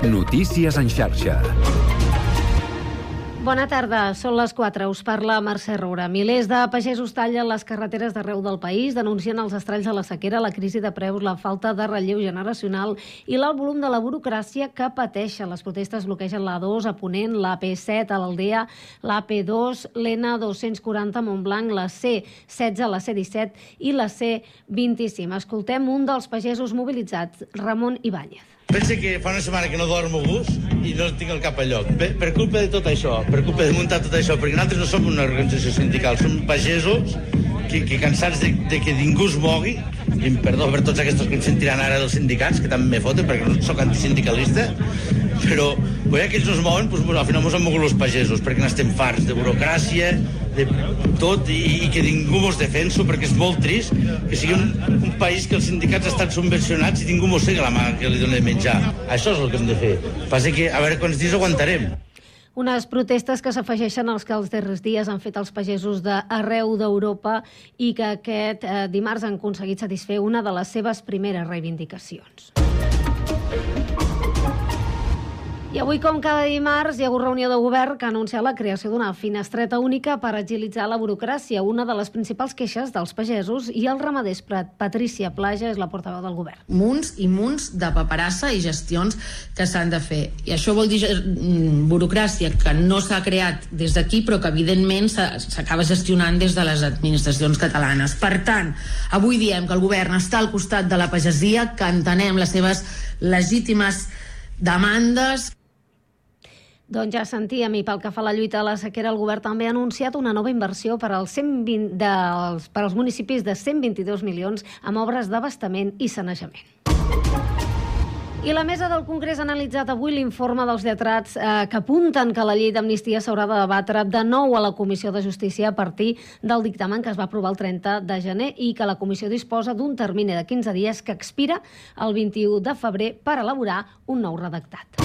Notícies en xarxa. Bona tarda, són les 4. Us parla Mercè Roura. Milers de pagesos tallen les carreteres d'arreu del país, denuncien els estralls de la sequera, la crisi de preus, la falta de relleu generacional i l'alt volum de la burocràcia que pateixen. Les protestes bloquegen l'A2 a Ponent, la P7 a l'Aldea, la P2, l'N240 a Montblanc, la C16, la C17 i la C25. Escoltem un dels pagesos mobilitzats, Ramon Ibáñez. Pensa que fa una setmana que no dormo a gust i no tinc el cap a lloc. Per, per culpa de tot això, per culpa de muntar tot això, perquè nosaltres no som una organització sindical, som pagesos que, que cansats de, de que ningú es mogui, i perdó per tots aquests que em sentiran ara dels sindicats, que també me foten perquè no sóc antisindicalista, però ja que ells no es mouen, doncs, al final mos han mogut els pagesos, perquè n'estem farts de burocràcia, de tot, i, i que ningú mos defenso, perquè és molt trist que sigui un, un país que els sindicats estan subvencionats i ningú mossega la mà que li dona menjar. Això és el que hem de fer. Passa que a veure quants dies aguantarem. Unes protestes que s'afegeixen als que els darrers dies han fet els pagesos d'arreu d'Europa i que aquest eh, dimarts han aconseguit satisfer una de les seves primeres reivindicacions. I avui, com cada dimarts, hi ha hagut reunió de govern que ha anunciat la creació d'una finestreta única per agilitzar la burocràcia, una de les principals queixes dels pagesos i els ramaders. Patrícia Plaja és la portaveu del govern. Munts i munts de paperassa i gestions que s'han de fer. I això vol dir mm, burocràcia que no s'ha creat des d'aquí, però que evidentment s'acaba gestionant des de les administracions catalanes. Per tant, avui diem que el govern està al costat de la pagesia, que entenem les seves legítimes demandes doncs ja sentíem, i pel que fa a la lluita a la sequera, el govern també ha anunciat una nova inversió per als, 120 dels, per als municipis de 122 milions amb obres d'abastament i sanejament. I la mesa del Congrés ha analitzat avui l'informe dels lletrats eh, que apunten que la llei d'amnistia s'haurà de debatre de nou a la Comissió de Justícia a partir del dictamen que es va aprovar el 30 de gener i que la Comissió disposa d'un termini de 15 dies que expira el 21 de febrer per elaborar un nou redactat.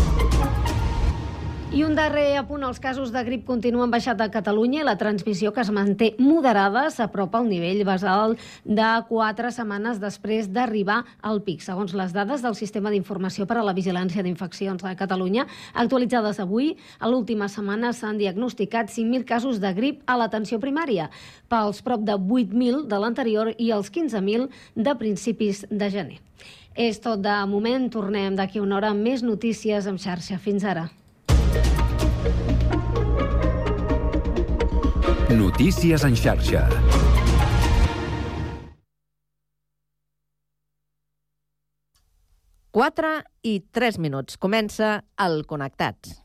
I un darrer apunt, els casos de grip continuen baixat a Catalunya i la transmissió que es manté moderada s'apropa al nivell basal de quatre setmanes després d'arribar al pic. Segons les dades del Sistema d'Informació per a la Vigilància d'Infeccions de Catalunya, actualitzades avui, a l'última setmana s'han diagnosticat 5.000 casos de grip a l'atenció primària, pels prop de 8.000 de l'anterior i els 15.000 de principis de gener. És tot de moment, tornem d'aquí una hora amb més notícies en xarxa. Fins ara. Notícies en xarxa. Quatre i tres minuts. Comença el Connectats.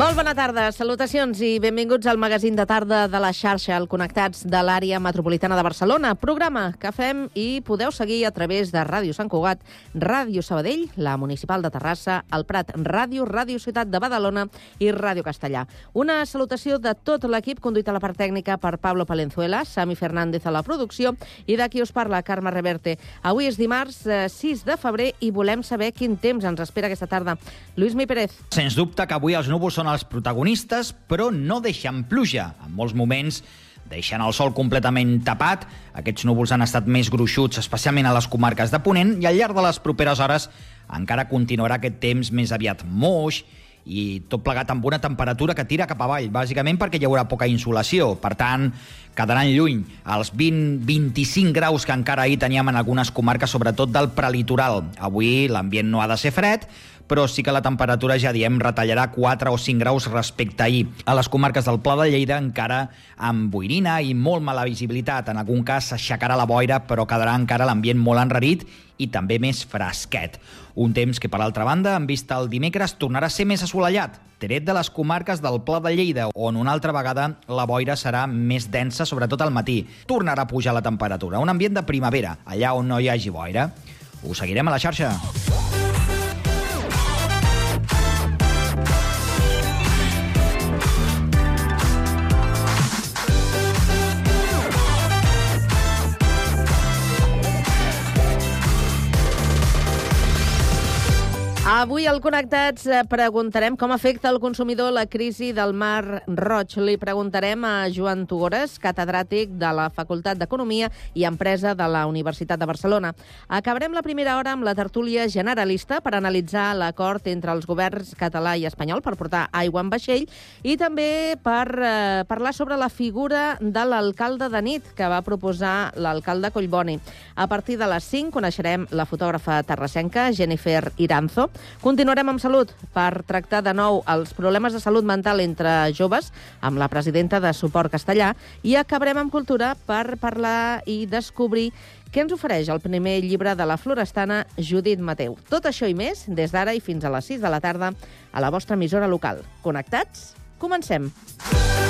Molt bona tarda, salutacions i benvinguts al magazín de tarda de la xarxa, al Connectats de l'àrea metropolitana de Barcelona, programa que fem i podeu seguir a través de Ràdio Sant Cugat, Ràdio Sabadell, la Municipal de Terrassa, el Prat Ràdio, Ràdio Ciutat de Badalona i Ràdio Castellà. Una salutació de tot l'equip conduït a la part tècnica per Pablo Palenzuela, Sami Fernández a la producció i d'aquí us parla Carme Reverte. Avui és dimarts 6 eh, de febrer i volem saber quin temps ens espera aquesta tarda. Lluís Mi Pérez. Sens dubte que avui els núvols són els protagonistes, però no deixen pluja. En molts moments deixant el sol completament tapat. Aquests núvols han estat més gruixuts, especialment a les comarques de Ponent, i al llarg de les properes hores encara continuarà aquest temps més aviat moix i tot plegat amb una temperatura que tira cap avall, bàsicament perquè hi haurà poca insolació. Per tant, quedaran lluny els 20-25 graus que encara ahir teníem en algunes comarques, sobretot del prelitoral. Avui l'ambient no ha de ser fred, però sí que la temperatura, ja diem, retallarà 4 o 5 graus respecte a ahir. A les comarques del Pla de Lleida encara amb boirina i molt mala visibilitat. En algun cas s'aixecarà la boira, però quedarà encara l'ambient molt enrarit i també més fresquet. Un temps que, per altra banda, en vista el dimecres, tornarà a ser més assolellat, tret de les comarques del Pla de Lleida, on una altra vegada la boira serà més densa, sobretot al matí. Tornarà a pujar la temperatura, un ambient de primavera, allà on no hi hagi boira. Ho seguirem a la xarxa. Avui al Connectats eh, preguntarem com afecta el consumidor la crisi del Mar Roig. Li preguntarem a Joan Tugores, catedràtic de la Facultat d'Economia i Empresa de la Universitat de Barcelona. Acabarem la primera hora amb la tertúlia generalista per analitzar l'acord entre els governs català i espanyol per portar aigua en vaixell i també per eh, parlar sobre la figura de l'alcalde de nit que va proposar l'alcalde Collboni. A partir de les 5 coneixerem la fotògrafa terrassenca Jennifer Iranzo Continuarem amb salut per tractar de nou els problemes de salut mental entre joves amb la presidenta de Suport Castellà i acabarem amb cultura per parlar i descobrir què ens ofereix el primer llibre de la florestana Judit Mateu. Tot això i més des d'ara i fins a les 6 de la tarda a la vostra emissora local. Connectats? Comencem. Dance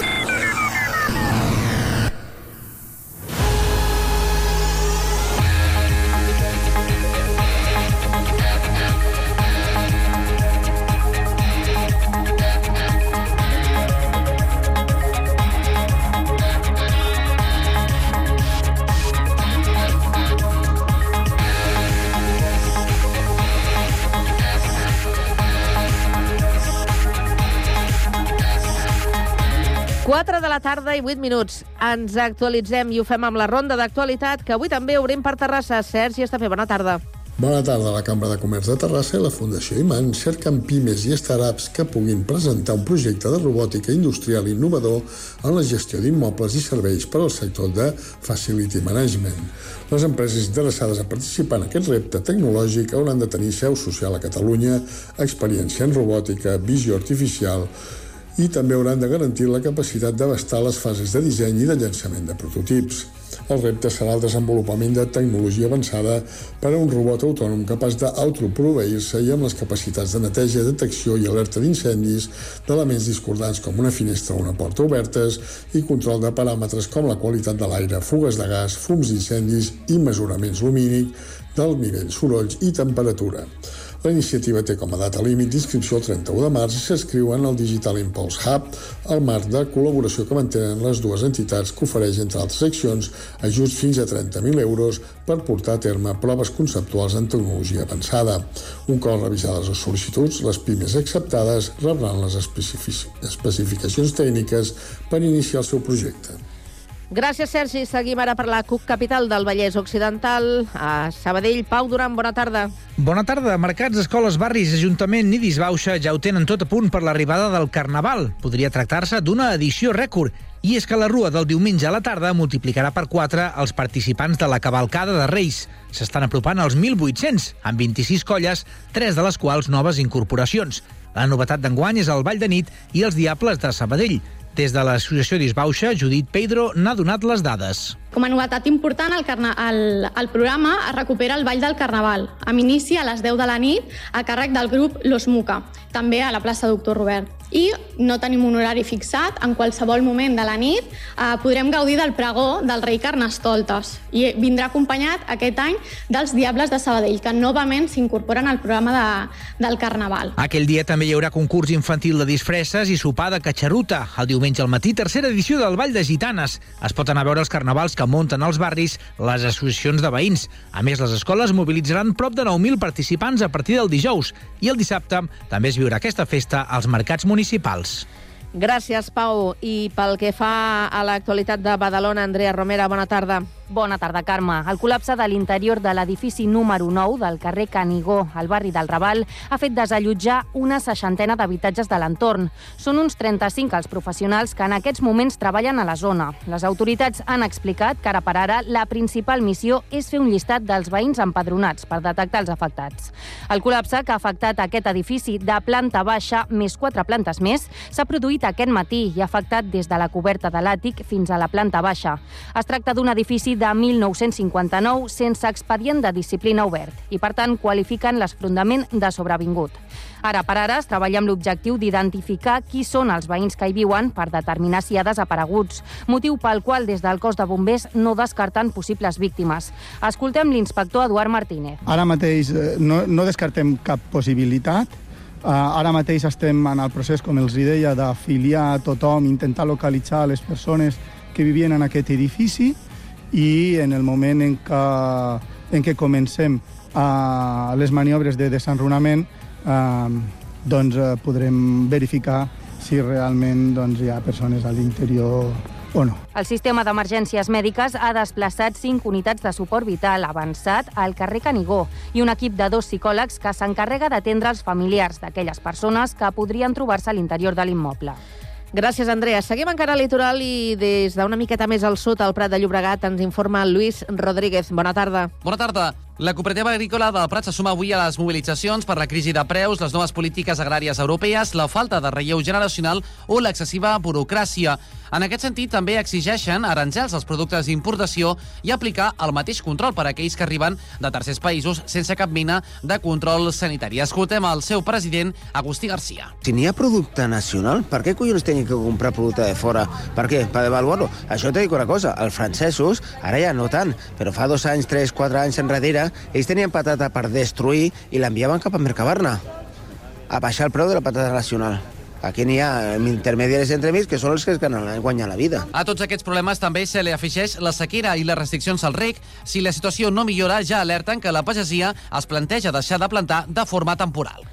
La tarda i 8 minuts. Ens actualitzem i ho fem amb la ronda d'actualitat, que avui també obrim per Terrassa. Sergi Estafé, bona tarda. Bona tarda. La Cambra de Comerç de Terrassa i la Fundació Iman cerquen pimes i startups que puguin presentar un projecte de robòtica industrial innovador en la gestió d'immobles i serveis per al sector de Facility Management. Les empreses interessades a participar en aquest repte tecnològic hauran de tenir seu social a Catalunya, experiència en robòtica, visió artificial, i també hauran de garantir la capacitat d'abastar les fases de disseny i de llançament de prototips. El repte serà el desenvolupament de tecnologia avançada per a un robot autònom capaç d'autoproveir-se i amb les capacitats de neteja, detecció i alerta d'incendis d'elements discordants com una finestra o una porta obertes i control de paràmetres com la qualitat de l'aire, fugues de gas, fums d'incendis i mesuraments lumínic del nivell sorolls i temperatura. La iniciativa té com a data límit d'inscripció el 31 de març i s'inscriu en el Digital Impulse Hub, el marc de col·laboració que mantenen les dues entitats que ofereix, entre altres accions, ajuts fins a 30.000 euros per portar a terme proves conceptuals en tecnologia avançada. Un cop revisades les sol·licituds, les pimes acceptades rebran les especific- especificacions tècniques per iniciar el seu projecte. Gràcies, Sergi. Seguim ara per la CUC Capital del Vallès Occidental. A Sabadell, Pau Duran, bona tarda. Bona tarda. Mercats, escoles, barris, Ajuntament i Disbauxa ja ho tenen tot a punt per l'arribada del Carnaval. Podria tractar-se d'una edició rècord. I és que la rua del diumenge a la tarda multiplicarà per 4 els participants de la cavalcada de Reis. S'estan apropant als 1.800, amb 26 colles, tres de les quals noves incorporacions. La novetat d'enguany és el Ball de Nit i els Diables de Sabadell. Des de l'associació Disbauxa, Judit Pedro n'ha donat les dades. Com a novetat important, el, carna... el, el programa es recupera el Ball del Carnaval, amb inici a les 10 de la nit a càrrec del grup Los Muca, també a la plaça Doctor Robert. I no tenim un horari fixat, en qualsevol moment de la nit eh, podrem gaudir del pregó del rei Carnestoltes i vindrà acompanyat aquest any dels Diables de Sabadell, que novament s'incorporen al programa de, del Carnaval. Aquell dia també hi haurà concurs infantil de disfresses i sopar de catxaruta. El diumenge al matí, tercera edició del Ball de Gitanes. Es pot anar a veure els carnavals que munten als barris les associacions de veïns. A més, les escoles mobilitzaran prop de 9.000 participants a partir del dijous. I el dissabte també es viurà aquesta festa als mercats municipals. Gràcies, Pau. I pel que fa a l'actualitat de Badalona, Andrea Romera, bona tarda. Bona tarda, Carme. El col·lapse de l'interior de l'edifici número 9 del carrer Canigó, al barri del Raval, ha fet desallotjar una seixantena d'habitatges de l'entorn. Són uns 35 els professionals que en aquests moments treballen a la zona. Les autoritats han explicat que ara per ara la principal missió és fer un llistat dels veïns empadronats per detectar els afectats. El col·lapse que ha afectat aquest edifici de planta baixa més quatre plantes més s'ha produït aquest matí i ha afectat des de la coberta de l'àtic fins a la planta baixa. Es tracta d'un edifici de 1959 sense expedient de disciplina obert i, per tant, qualifiquen l'esfrondament de sobrevingut. Ara per ara es treballa amb l'objectiu d'identificar qui són els veïns que hi viuen per determinar si ha desapareguts, motiu pel qual des del cos de bombers no descarten possibles víctimes. Escoltem l'inspector Eduard Martínez. Ara mateix eh, no, no descartem cap possibilitat. Uh, ara mateix estem en el procés, com els hi deia, d'afiliar a tothom, intentar localitzar les persones que vivien en aquest edifici i en el moment en què, en què comencem uh, les maniobres de desenrunament uh, doncs uh, podrem verificar si realment doncs, hi ha persones a l'interior o no. El sistema d'emergències mèdiques ha desplaçat cinc unitats de suport vital avançat al carrer Canigó i un equip de dos psicòlegs que s'encarrega d'atendre els familiars d'aquelles persones que podrien trobar-se a l'interior de l'immoble. Gràcies, Andrea. Seguim encara al litoral i des d'una miqueta més al sud, al Prat de Llobregat, ens informa Lluís Rodríguez. Bona tarda. Bona tarda. La cooperativa agrícola del Prat se suma avui a les mobilitzacions per la crisi de preus, les noves polítiques agràries europees, la falta de relleu generacional o l'excessiva burocràcia. En aquest sentit, també exigeixen aranzels als productes d'importació i aplicar el mateix control per a aquells que arriben de tercers països sense cap mena de control sanitari. Escoltem el seu president, Agustí Garcia. Si n'hi ha producte nacional, per què collons tenen que comprar producte de fora? Per què? Per devaluar-lo? Això t'he dit una cosa, els francesos, ara ja no tant, però fa dos anys, tres, quatre anys enrere, ells tenien patata per destruir i l'enviaven cap a Mercabarna a baixar el preu de la patata nacional. Aquí n'hi ha intermediaris entremig que són els que es ganen- guanyen la vida. A tots aquests problemes també se li afegeix la sequera i les restriccions al rec. Si la situació no millora, ja alerten que la pagesia es planteja deixar de plantar de forma temporal.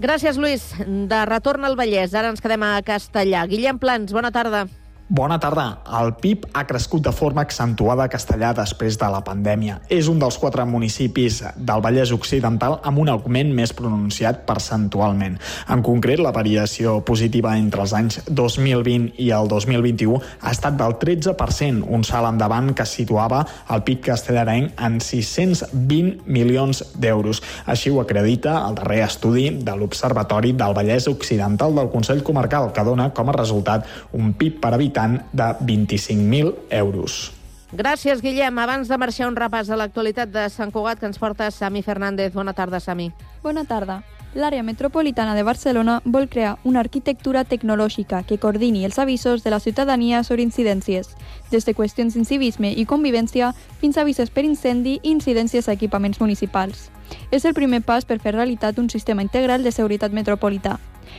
Gràcies, Lluís. De retorn al Vallès, ara ens quedem a Castellà. Guillem Plans, bona tarda. Bona tarda. El PIB ha crescut de forma accentuada a Castellà després de la pandèmia. És un dels quatre municipis del Vallès Occidental amb un augment més pronunciat percentualment. En concret, la variació positiva entre els anys 2020 i el 2021 ha estat del 13%, un salt endavant que situava el PIB castellarenc en 620 milions d'euros. Així ho acredita el darrer estudi de l'Observatori del Vallès Occidental del Consell Comarcal, que dona com a resultat un PIB per habitant de 25.000 euros. Gràcies, Guillem. Abans de marxar, un repàs a l'actualitat de Sant Cugat que ens porta Sami Fernández. Bona tarda, Sami. Bona tarda. L'àrea metropolitana de Barcelona vol crear una arquitectura tecnològica que coordini els avisos de la ciutadania sobre incidències, des de qüestions d'incivisme i convivència fins a avisos per incendi i incidències a equipaments municipals. És el primer pas per fer realitat un sistema integral de seguretat metropolità.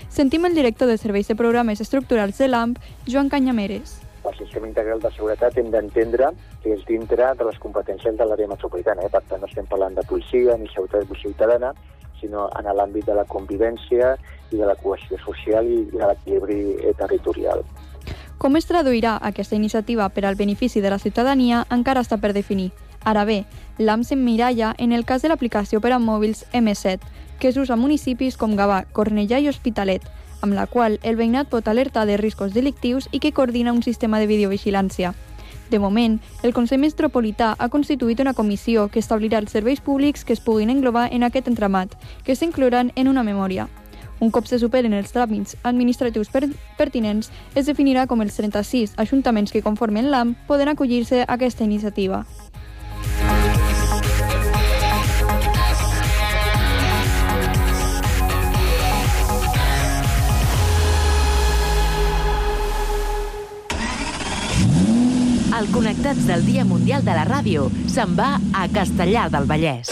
Sentim el director de Serveis de Programes Estructurals de l'AMP, Joan Canyameres. El sistema integral de seguretat hem d'entendre que és dintre de les competències de l'àrea metropolitana. Eh? Per tant, no estem parlant de policia ni seguretat ciutadana, sinó en l'àmbit de la convivència i de la cohesió social i de l'equilibri eh, territorial. Com es traduirà aquesta iniciativa per al benefici de la ciutadania encara està per definir. Ara bé, l'AM s'emmiralla en el cas de l'aplicació per a mòbils M7, que s'usa a municipis com Gavà, Cornellà i Hospitalet, amb la qual el veïnat pot alertar de riscos delictius i que coordina un sistema de videovigilància. De moment, el Consell Metropolità ha constituït una comissió que establirà els serveis públics que es puguin englobar en aquest entramat, que s'inclouran en una memòria. Un cop se superen els tràmits administratius per pertinents, es definirà com els 36 ajuntaments que conformen l'AM poden acollir-se a aquesta iniciativa. El Connectats del Dia Mundial de la Ràdio se'n va a Castellar del Vallès.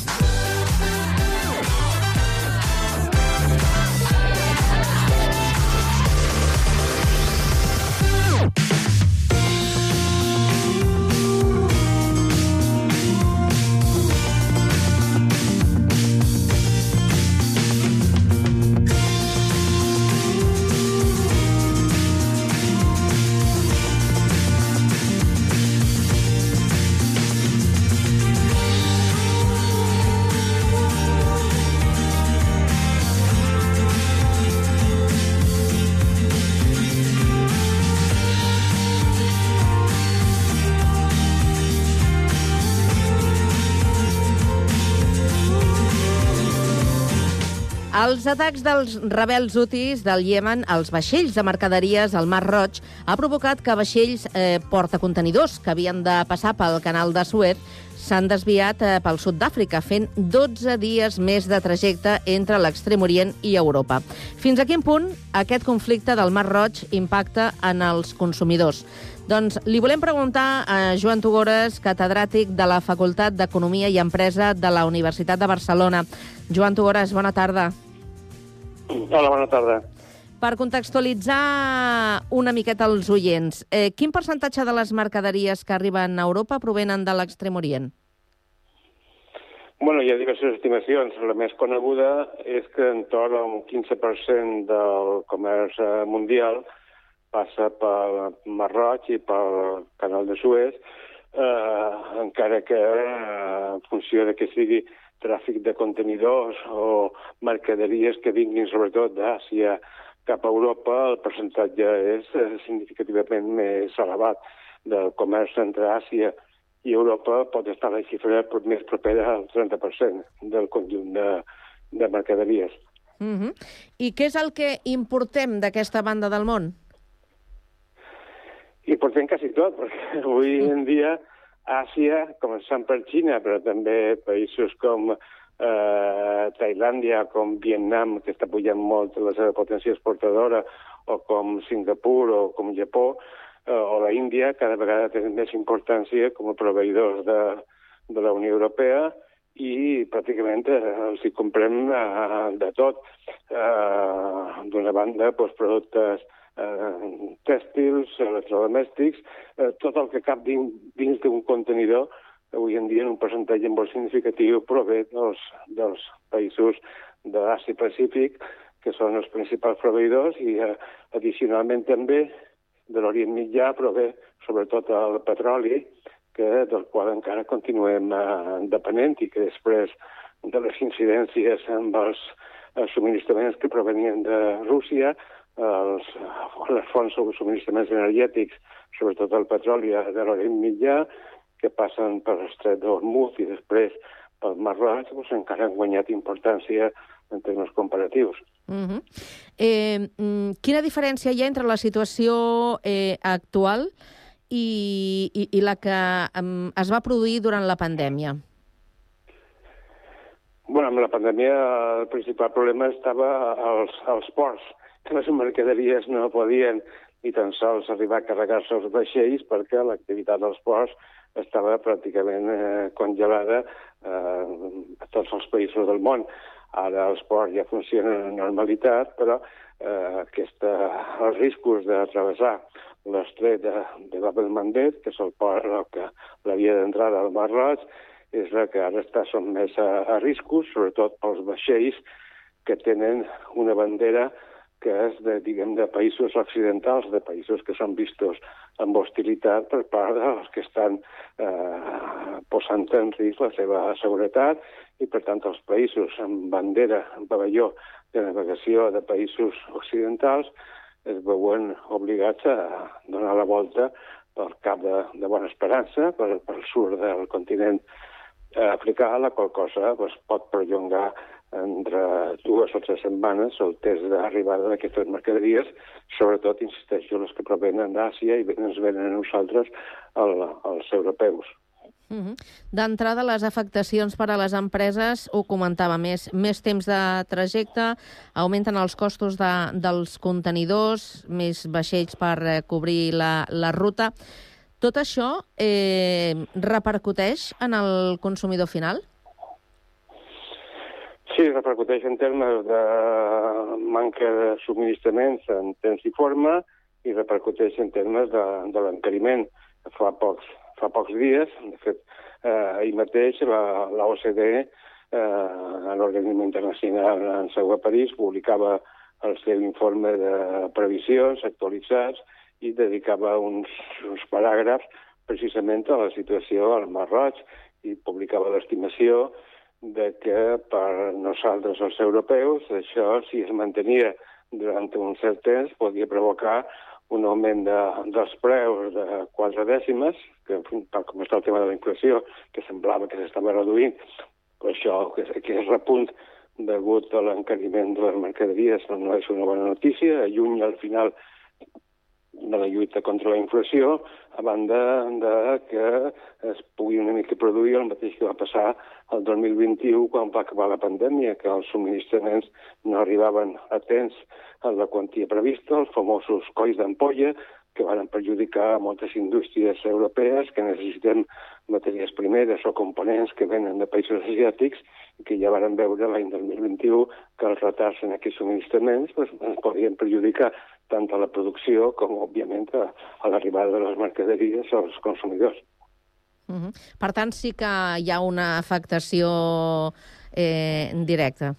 Els atacs dels rebels hutis del Iemen als vaixells de mercaderies al Mar Roig ha provocat que vaixells eh, portacontenidors que havien de passar pel canal de Suez s'han desviat eh, pel sud d'Àfrica, fent 12 dies més de trajecte entre l'Extrem Orient i Europa. Fins a quin punt aquest conflicte del Mar Roig impacta en els consumidors? Doncs li volem preguntar a Joan Tugores, catedràtic de la Facultat d'Economia i Empresa de la Universitat de Barcelona. Joan Tugores, bona tarda. Hola, bona tarda. Per contextualitzar una miqueta els oients, eh, quin percentatge de les mercaderies que arriben a Europa provenen de l'Extrem Orient? Bueno, hi ha diverses estimacions. La més coneguda és que en torn a un 15% del comerç eh, mundial passa pel Mar Roig i pel canal de Suez, eh, encara que eh, en funció de que sigui tràfic de contenidors o mercaderies que vinguin sobretot d'Àsia cap a Europa, el percentatge és eh, significativament més elevat. Del comerç entre Àsia i Europa pot estar la xifra més propera al 30% del conjunt de, de mercaderies. Mm -hmm. I què és el que importem d'aquesta banda del món? Importem quasi tot, perquè avui en dia Àsia, començant per Xina, però també països com eh, Tailàndia, com Vietnam, que està pujant molt la seva potència exportadora, o com Singapur o com Japó, eh, o la Índia, cada vegada tenen més importància com a proveïdors de, de la Unió Europea i pràcticament eh, els hi comprem eh, de tot. Eh, D'una banda, doncs, productes eh, tèxtils, electrodomèstics, eh, tot el que cap dins, d'un contenidor, avui en dia en un percentatge molt significatiu prové dels, dels països de l'Àsia Pacífic, que són els principals proveïdors, i eh, addicionalment també de l'Orient Mitjà prové sobretot el petroli, que, del qual encara continuem eh, depenent i que després de les incidències amb els, els subministraments que provenien de Rússia, els, les fonts de subministraments energètics, sobretot el petroli de l'Orient Mitjà, que passen per l'estret d'Hormuz i després pel Mar Roig, doncs encara han guanyat importància en termes comparatius. Mm -hmm. eh, quina diferència hi ha entre la situació eh, actual i, i, i la que um, es va produir durant la pandèmia? Bueno, amb la pandèmia el principal problema estava als, als ports, que les mercaderies no podien ni tan sols arribar a carregar-se els vaixells perquè l'activitat dels ports estava pràcticament eh, congelada eh, a tots els països del món. Ara els ports ja funcionen en normalitat, però eh, aquesta, els riscos de travessar l'estret de, de Bab el-Mandeb, que és el port que la via al Mar Roig, és la que ara està sotmès a, a riscos, sobretot pels vaixells que tenen una bandera és de, diguem, de països occidentals, de països que són vistos amb hostilitat per part dels que estan eh, posant en risc la seva seguretat i, per tant, els països amb bandera, amb pavelló de navegació de països occidentals es veuen obligats a donar la volta pel cap de, de Bona Esperança, per, pel sud del continent africà, la qual cosa pues, pot perllongar entre dues o tres setmanes el temps d'arribada d'aquestes mercaderies, sobretot, insisteixo, les que provenen d'Àsia i ens venen a nosaltres el, els europeus. Uh -huh. D'entrada, les afectacions per a les empreses, ho comentava, més, més temps de trajecte, augmenten els costos de, dels contenidors, més vaixells per eh, cobrir la, la ruta. Tot això eh, repercuteix en el consumidor final? Sí, repercuteix en termes de manca de subministraments en temps i forma i repercuteix en termes de, de l'encariment. Fa pocs, fa pocs dies, de fet, eh, ahir mateix la, la OCDE, eh, l'Organisme Internacional en Seu a París, publicava el seu informe de previsions actualitzats i dedicava uns, uns paràgrafs precisament a la situació al Mar Roig i publicava l'estimació de que per nosaltres els europeus això, si es mantenia durant un cert temps, podia provocar un augment de, dels preus de quatre dècimes, que tal com està el tema de la inflació, que semblava que s'estava reduint, però això, que, que és repunt degut a l'encariment de les mercaderies, no és una bona notícia. A juny, al final, de la lluita contra la inflació, a banda de que es pugui una mica produir el mateix que va passar el 2021 quan va acabar la pandèmia, que els subministraments no arribaven a temps a la quantia prevista, els famosos colls d'ampolla, que van perjudicar moltes indústries europees que necessiten matèries primeres o components que venen de països asiàtics i que ja varen veure l'any 2021 que els retards en aquests subministraments pues, ens podien perjudicar tant a la producció com, òbviament, a, a l'arribada de les mercaderies als consumidors. Uh -huh. Per tant, sí que hi ha una afectació eh, directa.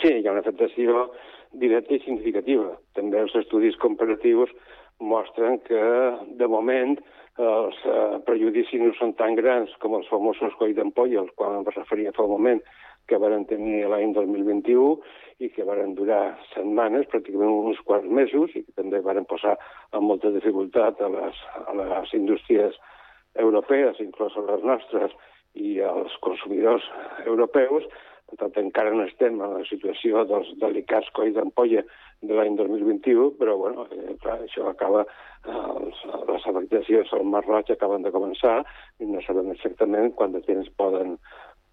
Sí, hi ha una afectació directa i significativa. També els estudis comparatius mostren que, de moment, els eh, prejudicis no són tan grans com els famosos coll d'ampolla, als quals em referia fa un moment, que varen tenir l'any 2021 i que varen durar setmanes, pràcticament uns quants mesos, i que també varen posar amb molta dificultat a les, a les indústries europees, inclús les nostres, i als consumidors europeus. Per tant, encara no estem en la situació dels delicats colls d'ampolla de l'any 2021, però bueno, eh, clar, això acaba, eh, els, les afectacions al Mar Roig acaben de començar i no sabem exactament quant de temps poden,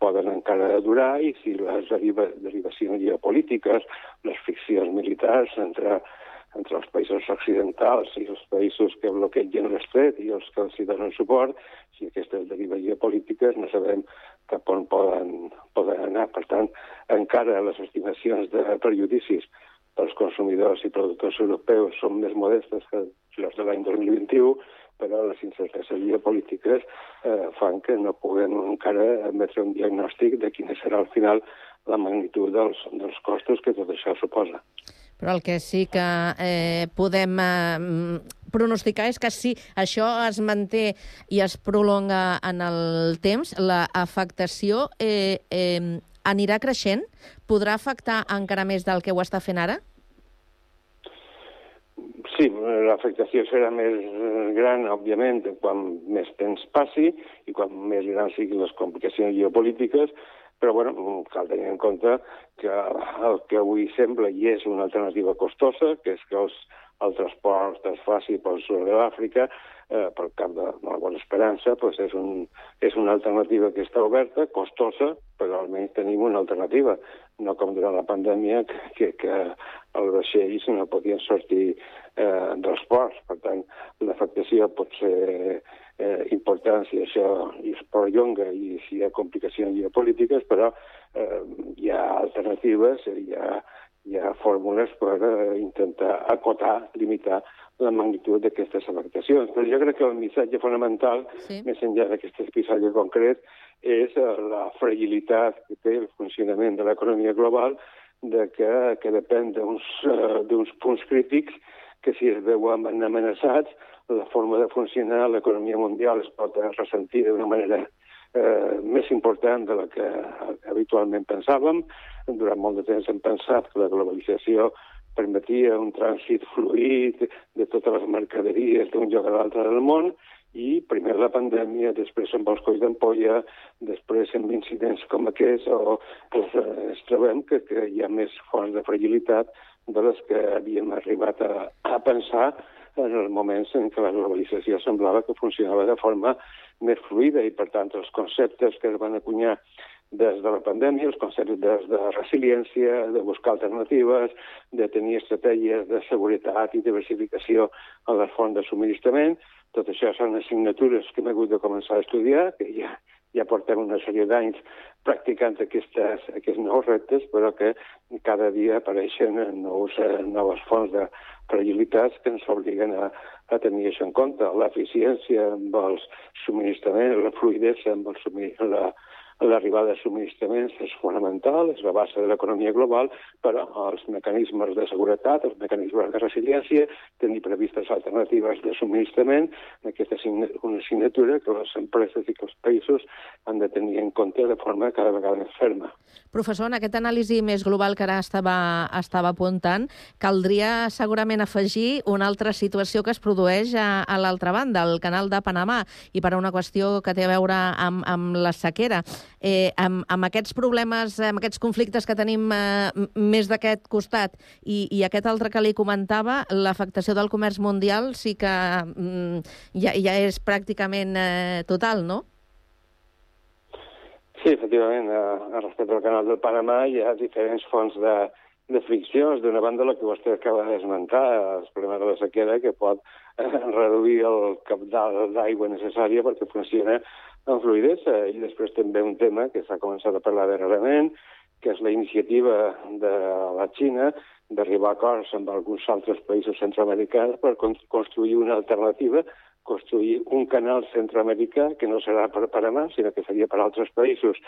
poden encara durar i si les deriva, derivacions geopolítiques, les ficcions militars entre, entre els països occidentals i els països que bloquegen l'estret i els que els hi donen suport, si aquestes derives geopolítiques no sabem cap on poden, poden anar. Per tant, encara les estimacions de perjudicis pels consumidors i productors europeus són més modestes que les de l'any 2021, però les incerteses geopolítiques eh, fan que no puguem encara emetre un diagnòstic de quina serà al final la magnitud dels, dels costos que tot això suposa. Però el que sí que eh, podem eh, pronosticar és que si això es manté i es prolonga en el temps, la afectació eh, eh, anirà creixent? Podrà afectar encara més del que ho està fent ara? Sí, l'afectació serà més gran, òbviament, quan més temps passi i quan més grans siguin les complicacions geopolítiques, però bueno, cal tenir en compte que el que avui sembla i és una alternativa costosa, que és que els, el transport es faci pel sud de l'Àfrica, eh, pel cap de, la Bona Esperança, pues és, un, és una alternativa que està oberta, costosa, però almenys tenim una alternativa, no com durant la pandèmia, que, que, que els vaixells no podien sortir eh, dels ports. Per tant, l'afectació pot ser eh, important si això es perllonga i si hi ha complicacions geopolítiques, però eh, hi ha alternatives, hi ha, hi ha fórmules per eh, intentar acotar, limitar la magnitud d'aquestes afectacions. Però jo crec que el missatge fonamental, sí. més enllà d'aquest episodi concret, és eh, la fragilitat que té el funcionament de l'economia global, de que, que depèn d'uns uh, punts crítics que si es veuen amenaçats, la forma de funcionar l'economia mundial es pot ressentir d'una manera eh, més important de la que habitualment pensàvem. Durant molt de temps hem pensat que la globalització permetia un trànsit fluid de totes les mercaderies d'un lloc a l'altre del món, i primer la pandèmia, després amb els colls d'ampolla, després amb incidents com aquests, o doncs, eh, ens trobem que, que hi ha més fonts de fragilitat de les que havíem arribat a, a pensar en els moments en què la globalització semblava que funcionava de forma més fluida i, per tant, els conceptes que es van acunyar des de la pandèmia, els conceptes de, resiliència, de buscar alternatives, de tenir estratègies de seguretat i diversificació a les fonts de subministrament. Tot això són assignatures que hem hagut de començar a estudiar, que ja, ja portem una sèrie d'anys practicant aquestes, aquests nous reptes, però que cada dia apareixen nous, noves fonts de fragilitats que ens obliguen a, a tenir això en compte. L'eficiència amb els subministraments, la fluidesa amb el la, l'arribada de subministraments és fonamental, és la base de l'economia global, però els mecanismes de seguretat, els mecanismes de resiliència, tenir previstes alternatives de subministrament, aquesta és una assignatura que les empreses i que els països han de tenir en compte de forma cada vegada més ferma. Professor, en aquest anàlisi més global que ara estava, estava apuntant, caldria segurament afegir una altra situació que es produeix a, a l'altra banda, al canal de Panamà, i per a una qüestió que té a veure amb, amb la sequera eh, amb, amb aquests problemes, amb aquests conflictes que tenim eh, més d'aquest costat i, i aquest altre que li comentava, l'afectació del comerç mundial sí que mm, ja, ja és pràcticament eh, total, no? Sí, efectivament, a respecte al canal del Panamà hi ha diferents fonts de, de friccions. D'una banda, el que vostè acaba d'esmentar, els problemes de la sequera, que pot eh, reduir el capdalt d'aigua necessària perquè funciona amb fluidesa. I després també un tema que s'ha començat a parlar darrerament, que és la iniciativa de la Xina d'arribar a acords amb alguns altres països centroamericans per construir una alternativa construir un canal centroamericà que no serà per Panamà, sinó que seria per altres països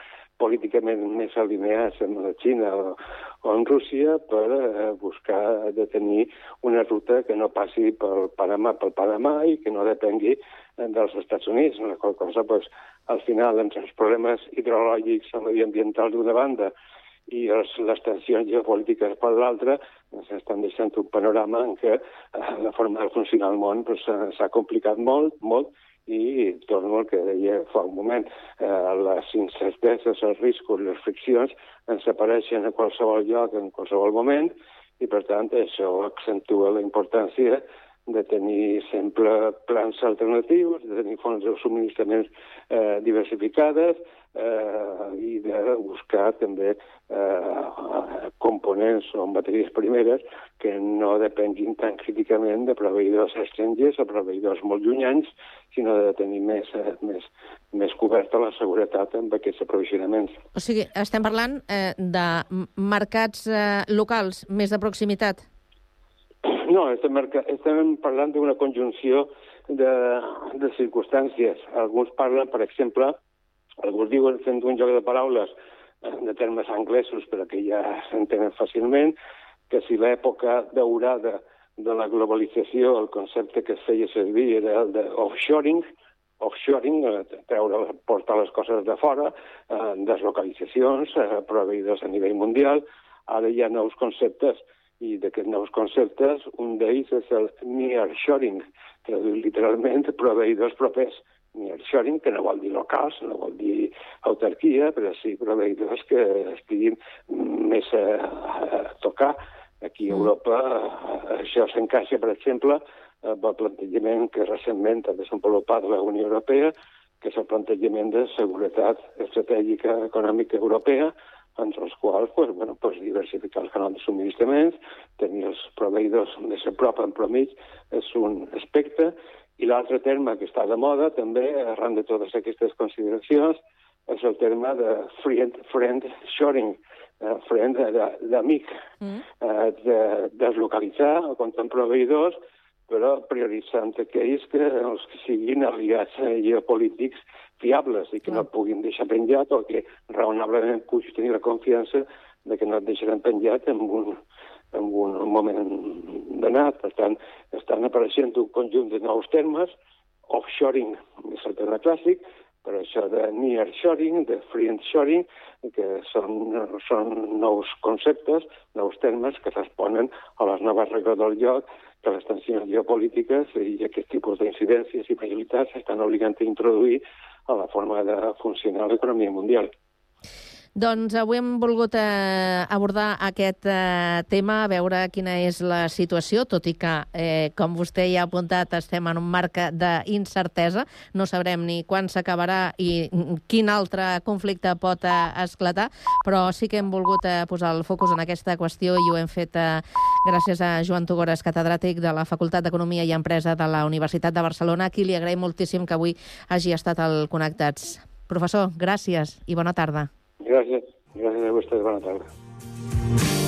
políticament més alineats amb la Xina o, o amb Rússia per eh, buscar de tenir una ruta que no passi pel Panamà pel Panamà i que no depengui eh, dels Estats Units, qual cosa, pues, al final, entre els problemes hidrològics o mediambientals d'una banda i els, les tensions geopolítiques per l'altra ens estan deixant un panorama en què eh, la forma de funcionar el món pues, s'ha complicat molt, molt, i torno al que deia fa un moment, eh, les incerteses, els riscos, les friccions ens apareixen a qualsevol lloc, en qualsevol moment, i per tant això accentua la importància de tenir sempre plans alternatius, de tenir fonts de subministraments eh, diversificades eh, i de buscar també eh, components o matèries primeres que no depenguin tan críticament de proveïdors estrangers o proveïdors molt llunyans, sinó de tenir més, eh, més, més coberta la seguretat amb aquests aprovisionaments. O sigui, estem parlant eh, de mercats eh, locals, més de proximitat? No, estem, estem parlant d'una conjunció de, de circumstàncies. Alguns parlen, per exemple, alguns diuen, fent un joc de paraules eh, de termes anglesos, però que ja s'entenen fàcilment, que si l'època daurada de la globalització, el concepte que es feia servir era el de offshoring, offshoring, eh, treure, portar les coses de fora, eh, deslocalitzacions, eh, proveïdors a nivell mundial, ara hi ha nous conceptes i d'aquests nous conceptes, un d'ells és el nearshoring, traduït literalment proveïdors propers. Nearshoring, que no vol dir locals, no vol dir autarquia, però sí proveïdors que estiguin més a, a tocar. Aquí a Europa això s'encaixa, per exemple, amb el plantejament que recentment ha desenvolupat la Unió Europea, que és el plantejament de seguretat estratègica econòmica europea, entre els quals pues, bueno, pues, diversificar el canal de subministraments, tenir els proveïdors més a prop en promig és un aspecte, i l'altre terme que està de moda també, arran de totes aquestes consideracions, és el terme de friend, friend shoring, eh, friend d'amic, mm. eh, de deslocalitzar o comptant proveïdors, però prioritzant aquells que, els que siguin aliats eh, geopolítics fiables i que no et puguin deixar penjat o que raonablement puguis tenir la confiança de que no et deixaran penjat en un, en un moment donat. Per tant, estan apareixent un conjunt de nous termes, offshoring és el terme clàssic, per això de nearshoring, de friendshoring, que són, són nous conceptes, nous termes que responen a les noves regles del lloc que les tensions geopolítiques i aquest tipus d'incidències i fragilitats estan obligant a introduir a la forma de funcionar l'economia mundial. Doncs avui hem volgut eh, abordar aquest eh, tema, a veure quina és la situació, tot i que, eh, com vostè ja ha apuntat, estem en un marc d'incertesa. No sabrem ni quan s'acabarà i quin altre conflicte pot eh, esclatar, però sí que hem volgut eh, posar el focus en aquesta qüestió i ho hem fet eh, gràcies a Joan Tugores, catedràtic de la Facultat d'Economia i Empresa de la Universitat de Barcelona, a qui li agraïm moltíssim que avui hagi estat al Connectats. Professor, gràcies i bona tarda. Gràcies. Gràcies a vostès. Bona tarda.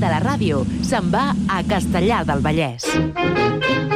De la Ràdio se'n va a Castellar del Vallès.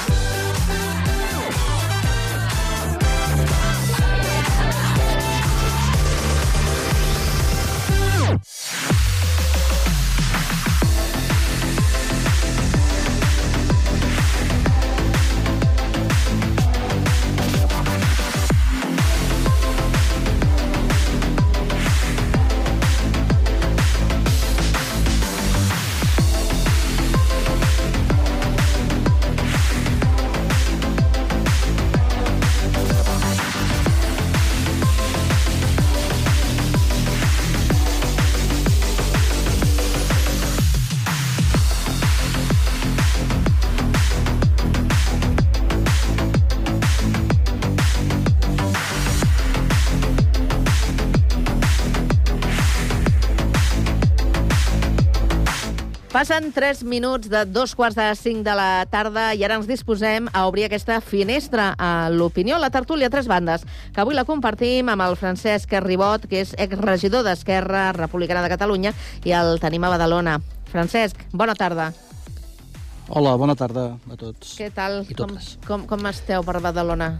Passen 3 minuts de dos quarts de 5 de la tarda i ara ens disposem a obrir aquesta finestra a l'opinió, la tertúlia a tres bandes, que avui la compartim amb el Francesc Ribot, que és exregidor d'Esquerra Republicana de Catalunya, i el tenim a Badalona. Francesc, bona tarda. Hola, bona tarda a tots. Què tal? I Com, totes. com, com esteu per Badalona?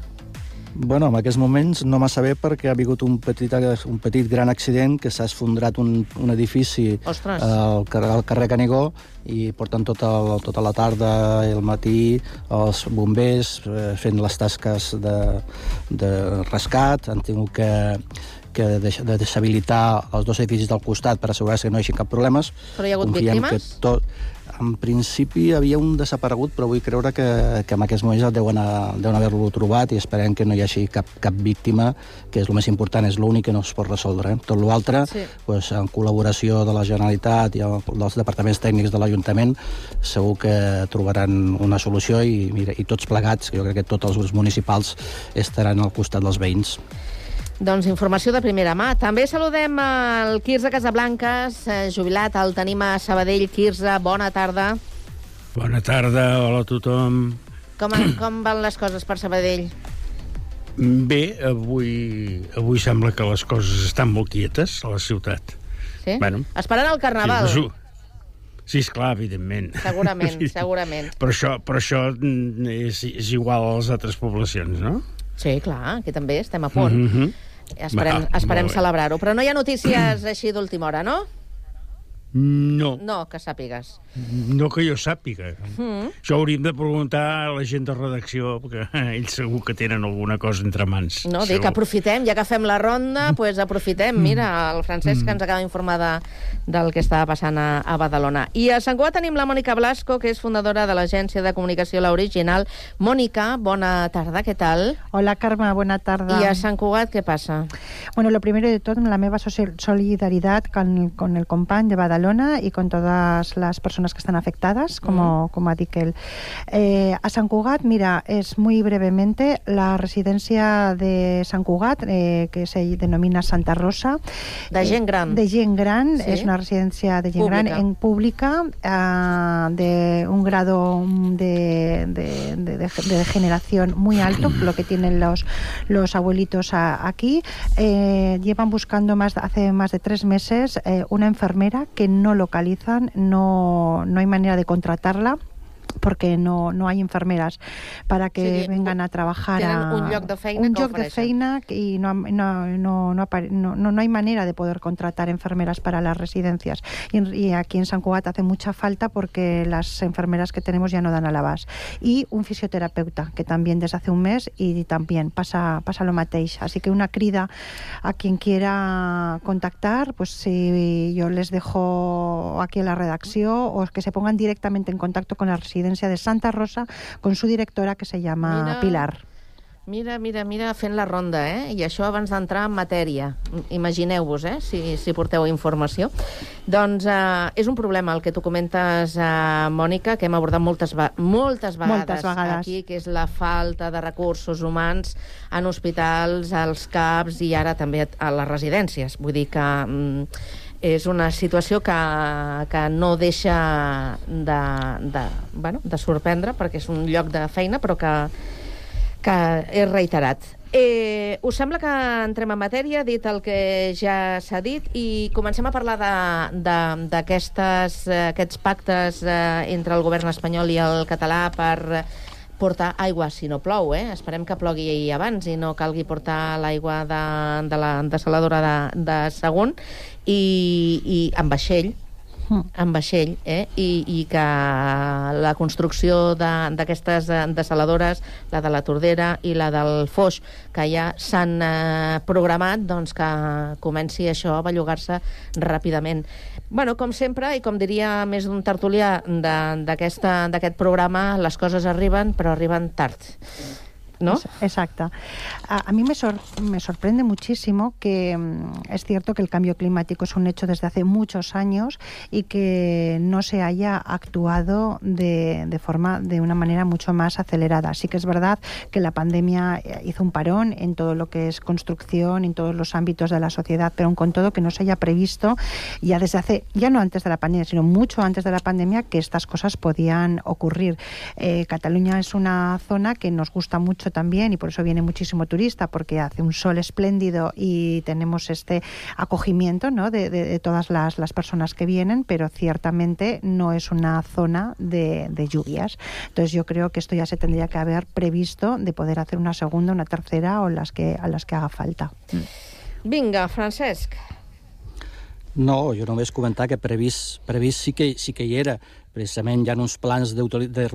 Bueno, en aquests moments no massa bé perquè ha hagut un petit, un petit gran accident que s'ha esfondrat un, un edifici Ostres. al, car al carrer Canigó i portant tota, el, tota la tarda i el matí els bombers eh, fent les tasques de, de rescat. Han tingut que, que de deshabilitar els dos edificis del costat per assegurar-se que no hi hagi cap problemes. Però hi ha hagut Confiem víctimes? Que tot, en principi hi havia un desaparegut, però vull creure que, que en aquests moments deuen, a- deuen haver-lo trobat i esperem que no hi hagi cap, cap víctima, que és el més important, és l'únic que no es pot resoldre. Eh? Tot l'altre, Sí. pues, en col·laboració de la Generalitat i el- dels departaments tècnics de l'Ajuntament, segur que trobaran una solució i, mira, i tots plegats, jo crec que tots els grups municipals estaran al costat dels veïns. Doncs informació de primera mà. També saludem el Quirze Casablanques, eh, jubilat, el tenim a Sabadell. Quirze, bona tarda. Bona tarda, hola a tothom. Com, com van les coses per Sabadell? Bé, avui, avui sembla que les coses estan molt quietes a la ciutat. Sí? Bueno, Esperant el Carnaval. Sí, Sí, esclar, evidentment. Segurament, segurament. Però això, però això mm, és, és igual a les altres poblacions, no? Sí, clar, aquí també estem a punt. Mm -hmm. Esperem, esperem celebrar-ho. Però no hi ha notícies així d'última hora, no? No, No, que sàpigues. no que jo sàpiga. Mm. Això hauríem de preguntar a la gent de redacció, perquè ells segur que tenen alguna cosa entre mans. No, dic, Segur. aprofitem, ja que fem la ronda, doncs pues aprofitem. Mira, el Francesc que ens acaba d'informar de, del que estava passant a, a Badalona. I a Sant Cugat tenim la Mònica Blasco, que és fundadora de l'agència de comunicació La Original. Mònica, bona tarda, què tal? Hola, Carme, buena tarde. I a Sant Cugat què passa? Bueno, lo primero de todo, la meva soci- solidaridad con, con el company de Badalona y con todas las personas que están afectadas, como, como ha dicho él. Eh, a Sant Cugat, mira, es muy brevemente la residencia de Sant Cugat, eh, que se denomina Santa Rosa. De gent eh, gran. de gent gran, Sí. es una residencia de gent gran en pública, ah, de un grado de, de, de- de- de degeneración muy alto, lo que tienen los, los abuelitos a- aquí. Eh, llevan buscando más hace más de tres meses una enfermera que no localizan, no, no hay manera de contratarla porque no, no hay enfermeras para que Sí, vengan a trabajar a un lloc de feina un que lloc de feina y no, no, no, no, apare- no, no- no hay manera de poder contratar enfermeras para las residencias. Y, aquí en San Cugat hace mucha falta porque las enfermeras que tenemos ya no dan a la base y un fisioterapeuta que también desde hace un mes y también pasa, pasa lo mateix así que una crida a quien quiera contactar pues si yo les dejo aquí en la redacción o que se pongan directamente en contacto con la residencia de Santa Rosa con su directora que se llama Mira. Pilar Mira, mira, mira, fent la ronda, eh? I això abans d'entrar en matèria. Imagineu-vos, eh? Si, si porteu informació. Doncs eh, és un problema el que tu comentes, eh, Mònica, que hem abordat moltes, moltes vegades, Moltes vegades. aquí, que és la falta de recursos humans en hospitals, als CAPs i ara també a les residències. Vull dir que... Mm, és una situació que, que no deixa de, de, bueno, de sorprendre perquè és un lloc de feina però que, que és reiterat. Eh, us sembla que entrem en matèria, dit el que ja s'ha dit, i comencem a parlar de- de- d'aquestes eh, aquests pactes eh, entre el govern espanyol i el català per portar aigua si no plou, eh? Esperem que plogui abans i no calgui portar l'aigua de, de la desaladora de, de Sagunt i, i amb vaixell, amb vaixell, eh? I, i que la construcció de- d'aquestes eh, desaladores, la de la Tordera i la del Foix, que ja s'han eh, programat, doncs que comenci això a bellugar-se ràpidament. Bueno, com sempre, i com diria més d'un tertulià de- d'aquest programa, les coses arriben, però arriben tard. ¿No? Exacto. A, a mí me, sor- me sorprende muchísimo que mm, es cierto que el cambio climático es un hecho desde hace muchos años y que no se haya actuado de, de forma de una manera mucho más acelerada. Sí que es verdad que la pandemia eh, hizo un parón en todo lo que es construcción, en todos los ámbitos de la sociedad, pero aun con todo que no se haya previsto ya desde hace, ya no antes de la pandemia, sino mucho antes de la pandemia, que estas cosas podían ocurrir. Eh, Cataluña es una zona que nos gusta mucho también y por eso viene muchísimo turista, porque hace un sol espléndido y tenemos este acogimiento ¿no? de, de- de todas las, las personas que vienen, pero ciertamente no es una zona de, de lluvias. Entonces yo creo que esto ya se tendría que haber previsto de poder hacer una segunda, una tercera o las que, a las que haga falta. Vinga, Francesc. No, jo només comentar que previst, previst sí, que, sí que hi era. Precisament hi ha uns plans de de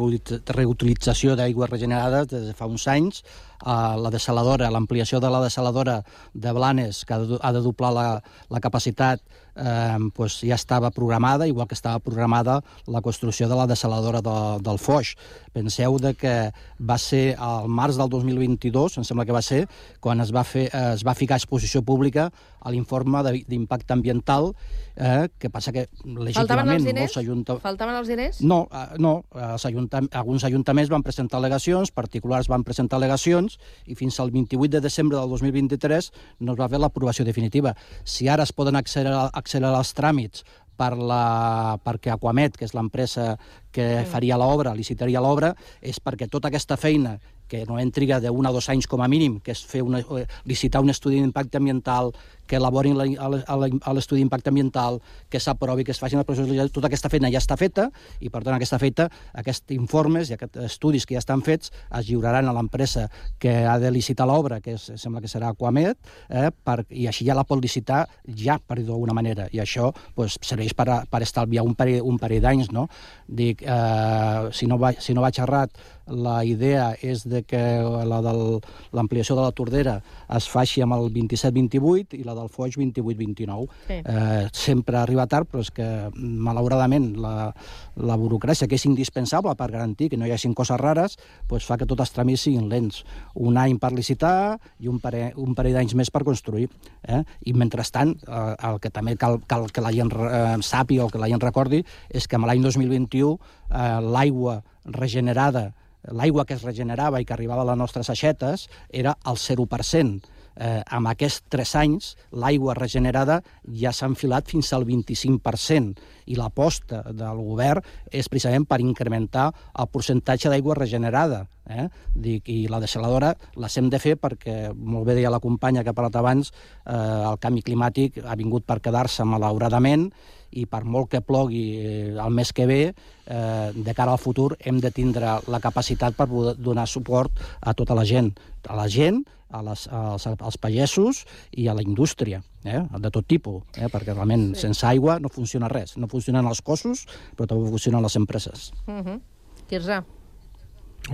reutilització d'aigües regenerades des de fa uns anys. Uh, la desaladora, l'ampliació de la desaladora de Blanes, que ha de, ha de doblar la, la capacitat, eh, pues ja estava programada, igual que estava programada la construcció de la desaladora de, del Foix. Penseu de que va ser al març del 2022, em sembla que va ser, quan es va, fer, eh, es va ficar a exposició pública a l'informe d'impacte ambiental, eh, que passa que Faltaven legítimament els diners? molts ajuntaments... Faltaven els diners? No, eh, no els ajuntam alguns ajuntaments van presentar al·legacions, particulars van presentar al·legacions, i fins al 28 de desembre del 2023 no es va fer l'aprovació definitiva. Si ara es poden accelerar, accelerar els tràmits per la, perquè Aquamet, que és l'empresa que faria l'obra, licitaria l'obra, és perquè tota aquesta feina que no triga d'un a dos anys com a mínim, que és fer una, eh, licitar un estudi d'impacte ambiental, que elaborin la- el- el- l'estudi d'impacte ambiental, que s'aprovi, que es facin els processos tota aquesta feina ja està feta, i per tant aquesta feta, aquests informes i aquests estudis que ja estan fets es lliuraran a l'empresa que ha de licitar l'obra, que és, sembla que serà Aquamed, eh, per, i així ja la pot licitar ja, per dir d'alguna manera, i això pues, serveix per, per estalviar un parell, un parell d'anys, no? Dic, eh, si, no va, si no vaig errat, la idea és de que la de l'ampliació de la Tordera es faci amb el 27-28 i la del Foix 28-29. Sí. Eh, sempre arriba tard, però és que, malauradament, la, la burocràcia, que és indispensable per garantir que no hi hagin coses rares, pues fa que tots els tràmits siguin lents. Un any per licitar i un parell, un parell d'anys més per construir. Eh? I, mentrestant, eh, el que també cal, cal que la gent eh, sàpiga o que la gent recordi és que l'any 2021 eh, l'aigua regenerada l'aigua que es regenerava i que arribava a les nostres aixetes era el 0%. Eh, amb aquests tres anys, l'aigua regenerada ja s'ha enfilat fins al 25%, i l'aposta del govern és precisament per incrementar el percentatge d'aigua regenerada. Eh? Dic, I la desaladora les hem de fer perquè, molt bé deia la companya que ha parlat abans, eh, el canvi climàtic ha vingut per quedar-se malauradament i per molt que plogui eh, el mes que ve, eh, de cara al futur hem de tindre la capacitat per poder donar suport a tota la gent, a la gent, a les, als, als pagesos i a la indústria, eh? de tot tipus, eh? perquè realment sí. sense aigua no funciona res. No funcionen els cossos, però també funcionen les empreses. Uh -huh. Quirze.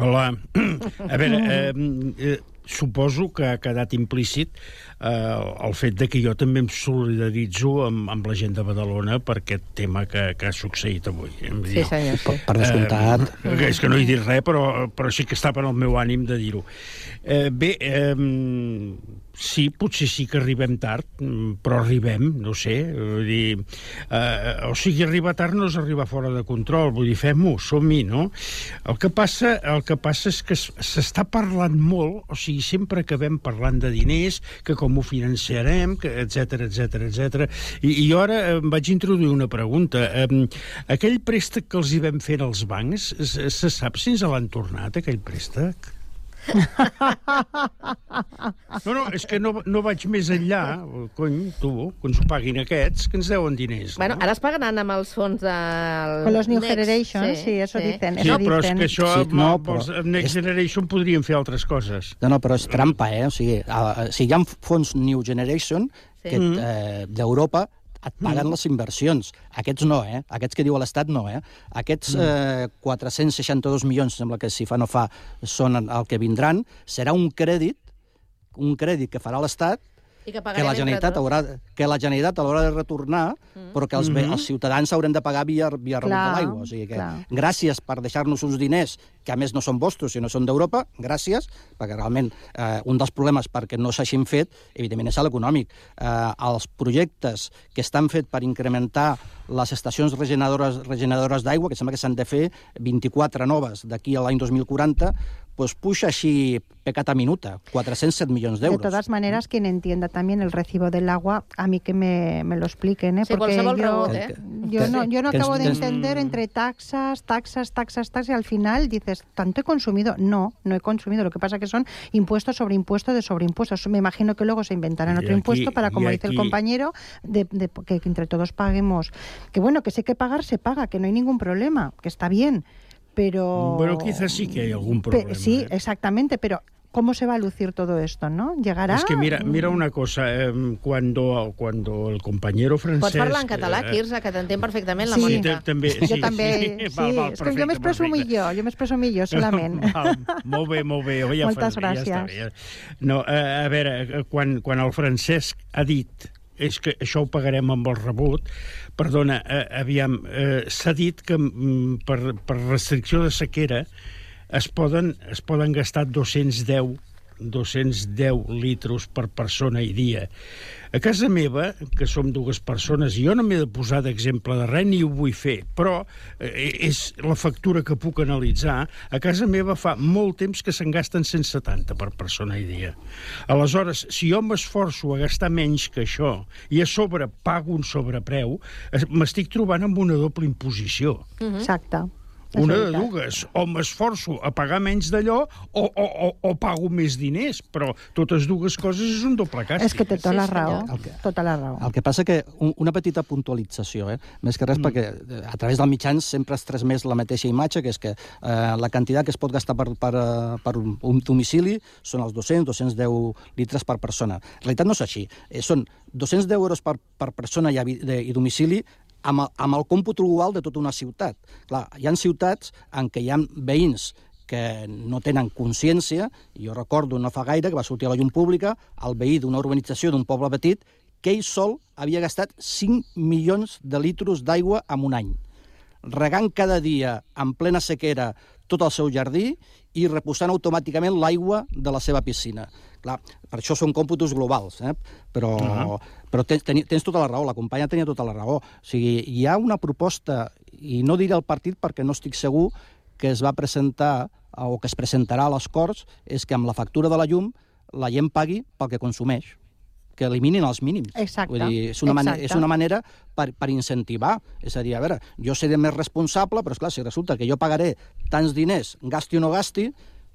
Hola. A veure, eh, eh, suposo que ha quedat implícit eh, el fet de que jo també em solidaritzo amb, amb la gent de Badalona per aquest tema que, que ha succeït avui. Em Sí, diu. senyor, sí. Per descomptat. Eh, és que no he dit res, però, però sí que estava en el meu ànim de dir-ho. Eh, bé, eh, sí, potser sí que arribem tard, mm, però arribem, no sé. Vull dir, eh, o sigui, arribar tard no és arribar fora de control, vull dir, fem-ho, som-hi, no? El que passa, el que passa és que es- s'està parlant molt, o sigui, sempre acabem parlant de diners, que com ho financiarem, etc etc etc. I, I ara em vaig introduir una pregunta. Eh, aquell préstec que els hi vam fer als bancs, se, se sap si ens l'han tornat, aquell préstec? No, no, és que no, no vaig més enllà, cony, tu, que ens ho paguin aquests, que ens deuen diners. Bueno, no? ara es pagaran amb els fons del... Con los New Next, Generation, sí, eso dicen, Sí, eso però és dicen. que això, Sí, sí, no, però els Next Generation podrien fer altres coses. No, no, però és trampa, eh? O sigui, a, si hi ha fons New Generation Sí. que eh, d'Europa et paguen les inversions. Aquests no, eh? Aquests que diu l'Estat no, eh? Aquests eh, 462 milions, sembla que si fa no fa, són el que vindran, serà un crèdit un crèdit que farà l'Estat I que que la Generalitat tots. haurà, que la Generalitat haurà de retornar, Mm. però que els, mm Mhm. els ciutadans haurem de pagar via, via rebut de l'aigua. O sigui que clar. gràcies per deixar-nos uns diners que a més no són vostres, sinó són d'Europa, gràcies, perquè realment eh, un dels problemes perquè no s'hagin fet, evidentment, és l'econòmic. Eh, els projectes que estan fets per incrementar les estacions regeneradores, regeneradores d'aigua, que sembla que s'han de fer 24 noves d'aquí a l'any 2040, pues puja així pecata minuta, 407 milions De d'euros. todas maneras, quien entienda también el recibo del agua, a mí que me, me lo expliquen, ¿eh? Sí, porque qualsevol yo, rebot, eh? yo no, yo no acabo de entender entre taxas, taxas, taxas, taxas, y al final dices, ¿tanto he consumido? No, no he consumido. Lo que pasa que son impuestos sobre impuestos de sobre impuestos. Me imagino que luego se inventarán otro aquí- impuesto para, como dice el compañero, de, de que entre todos paguemos. Que bueno, que sé que pagar se paga, que no hay ningún problema, que está bien, pero... Bueno, quizás sí que hay algún Pe- problema. sí, eh? exactamente, pero ¿cómo se va a lucir todo esto, no? ¿Llegará? Es que mira, mira una cosa, eh, cuando, cuando el compañero francès... Pots parlar en català, eh, Quirze, que t'entén perfectament la Sí, Mònica. Sí, també, Jo sí, també, sí, sí. val, val, és que jo perfecte, millor, jo m'expreso millor solament. Val, molt bé, molt bé. Ja Moltes fa, Ja està gràcies. ja. No, eh, a veure, eh, quan, quan el Francesc ha dit és que això ho pagarem amb el rebut, perdona, eh, aviam, eh, s'ha dit que mm, per, per restricció de sequera es poden, es poden gastar 210 210 litros per persona i dia. A casa meva, que som dues persones, i jo no m'he de posar d'exemple de res ni ho vull fer, però eh, és la factura que puc analitzar, a casa meva fa molt temps que se'n gasten 170 per persona i dia. Aleshores, si jo m'esforço a gastar menys que això i a sobre pago un sobrepreu, eh, m'estic trobant amb una doble imposició. Exacte. Una de dues. O m'esforço a pagar menys d'allò o, o, o, o pago més diners. Però totes dues coses és un doble càstig. És que té tota la raó, tota la raó. El que passa que un, una petita puntualització, eh? més que res mm. perquè eh, a través dels mitjans sempre es transmès la mateixa imatge, que és que eh, la quantitat que es pot gastar per, per, eh, per un, un domicili són els 200-210 litres per persona. En realitat no és així. Eh, són 210 euros per, per persona i, i domicili amb el, amb el còmput global de tota una ciutat. Clar, hi ha ciutats en què hi ha veïns que no tenen consciència, i jo recordo no fa gaire que va sortir a la llum pública el veí d'una urbanització d'un poble petit que ell sol havia gastat 5 milions de litros d'aigua en un any, regant cada dia en plena sequera tot el seu jardí i reposant automàticament l'aigua de la seva piscina. Clar, per això són còmputos globals, eh? però, uh -huh. però tens, teni- tens tota la raó, la companya tenia tota la raó. O sigui, hi ha una proposta, i no diré el partit perquè no estic segur, que es va presentar o que es presentarà a les Corts, és que amb la factura de la llum la gent pagui pel que consumeix que eliminin els mínims. Exacte, Vull dir, és una, manera, exacte. és una manera per, per incentivar. És a dir, a veure, jo seré més responsable, però, esclar, si resulta que jo pagaré tants diners, gasti o no gasti,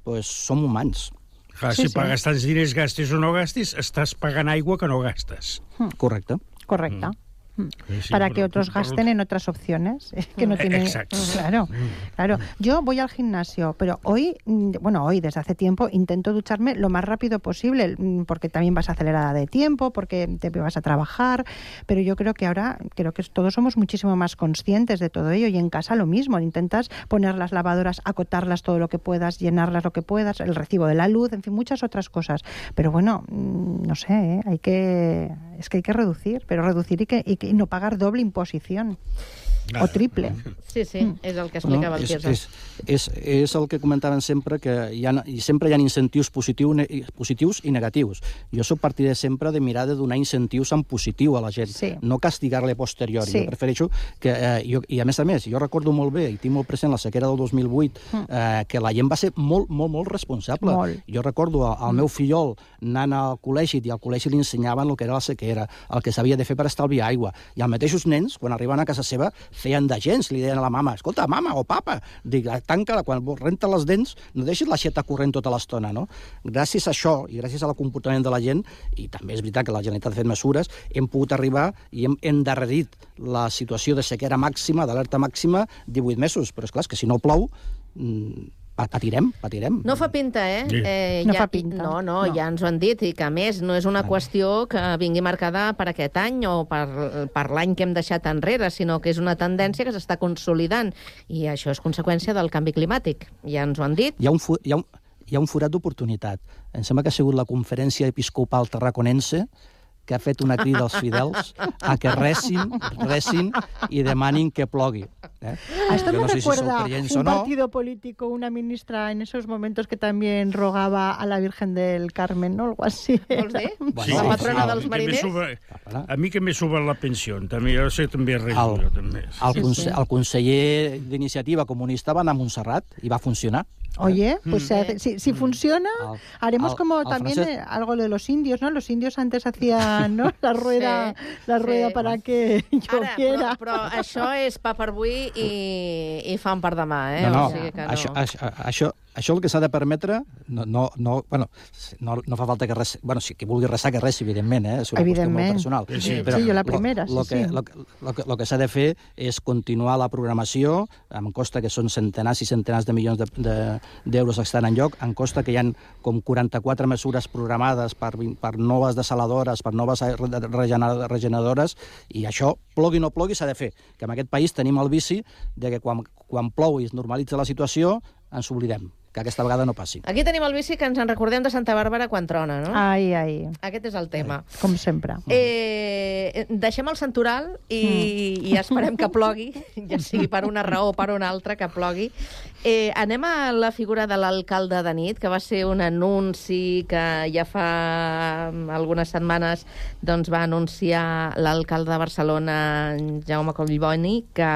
doncs som humans. Clar, si pagues tants diners, gastis o no gastis, estàs pagant aigua que no gastes. Correcte. Correcta. Mm. Sí, para que otros gasten en otras opciones que no Eh, tienen exacto. claro claro. Yo voy al gimnasio pero hoy mm, bueno hoy desde hace tiempo intento ducharme lo más rápido posible mm, porque también vas acelerada de tiempo porque te vas a trabajar pero yo creo que ahora creo que todos somos muchísimo más conscientes de todo ello y en casa lo mismo. Intentas poner las lavadoras acotarlas todo lo que puedas llenarlas lo que puedas el recibo de la luz en fin muchas otras cosas. Pero bueno mm, no sé ¿eh? hay que es que hay que reducir pero reducir y que, y que y no pagar doble imposición o triple Sí, sí, és el que explicava el és, Quirze. és, és, és el que comentaven sempre, que hi ha, i sempre hi ha incentius positiu, ne, positius i negatius. Jo sóc partidari sempre de mirar de donar incentius en positiu a la gent, Sí. no castigar-le a posteriori. Sí. Jo prefereixo que... Eh, jo, I a més a més, jo recordo molt bé, i tinc molt present la sequera del 2008, eh, que la gent va ser molt, molt, molt responsable. Molt. Jo recordo el, el meu fillol anant al col·legi i al col·legi li ensenyaven el que era la sequera, el que s'havia de fer per estalviar aigua. I els mateixos nens, quan arribaven a casa seva, feien d'agents, li deien a la mama, escolta, mama o papa, dic, tanca quan renta les dents, no deixis l'aixeta corrent tota l'estona, no? Gràcies a això i gràcies al comportament de la gent, i també és veritat que la Generalitat ha fet mesures, hem pogut arribar i hem endarrerit la situació de sequera màxima, d'alerta màxima, 18 mesos. Però és clar, és que si no plou, mm, patirem, patirem. No fa pinta, eh? Sí. eh No ja, fa pinta. No, no, no, ja ens ho han dit, i que a més no és una qüestió que vingui marcada per aquest any o per, per l'any que hem deixat enrere, sinó que és una tendència que s'està consolidant, i això és conseqüència del canvi climàtic. Ja ens ho han dit. Hi ha un, fu- hi ha un, hi ha un forat d'oportunitat. Em sembla que ha sigut la conferència episcopal tarraconense que ha fet una crida als fidels a que recin, recin i demanin que plogui. Eh? Esto me no sé si sou recuerda creients un o no. partido político, una ministra en esos momentos que también rogaba a la Virgen del Carmen, ¿no? Algo así. Vols dir? Bueno, la sí, patrona sí, dels m'he mariners? sobe- A mi que m'he sobat la pensió, també, jo sé també res, El- jo també. El, conse el conseller d'iniciativa comunista va anar a Montserrat i va funcionar. Oye, pues Mm. se hace- si, si funciona, Al- haremos al- como al también francés- eh, algo de los indios, ¿no? Los indios antes hacían ¿no? la rueda, la rueda sí. para que Ara, lloviera. però, però això és pa per avui i, i fam per demà, eh? No, no, o sigui que no. això, això, això, això el que s'ha de permetre, no, no, no, bueno, no, no fa falta que res, bueno, si qui vulgui resar que res, evidentment, eh? és una qüestió Evidentment. molt personal. Sí, sí, Sí, jo la primera, lo, lo sí, que, sí. Lo, lo, que, lo que s'ha de fer és continuar la programació, em costa que són centenars i centenars de milions d'euros de, d'euros estan en lloc, em costa que hi han com 44 mesures programades per, per noves desaladores, per noves re- regener- regeneradores, i això, plogui o no plogui, s'ha de fer. Que en aquest país tenim el vici de que quan, quan plou i es normalitza la situació, ens oblidem, que aquesta vegada no passi. Aquí tenim el bici que ens en recordem de Santa Bàrbara quan trona, no? Ai, ai, Aquest és el tema. com sempre. Eh, deixem el santoral i, i esperem que plogui, ja sigui per una raó o per una altra, que plogui. Eh, anem a la figura de l'alcalde de nit, que va ser un anunci que ja fa algunes setmanes doncs, va anunciar l'alcalde de Barcelona, Jaume Collboni, que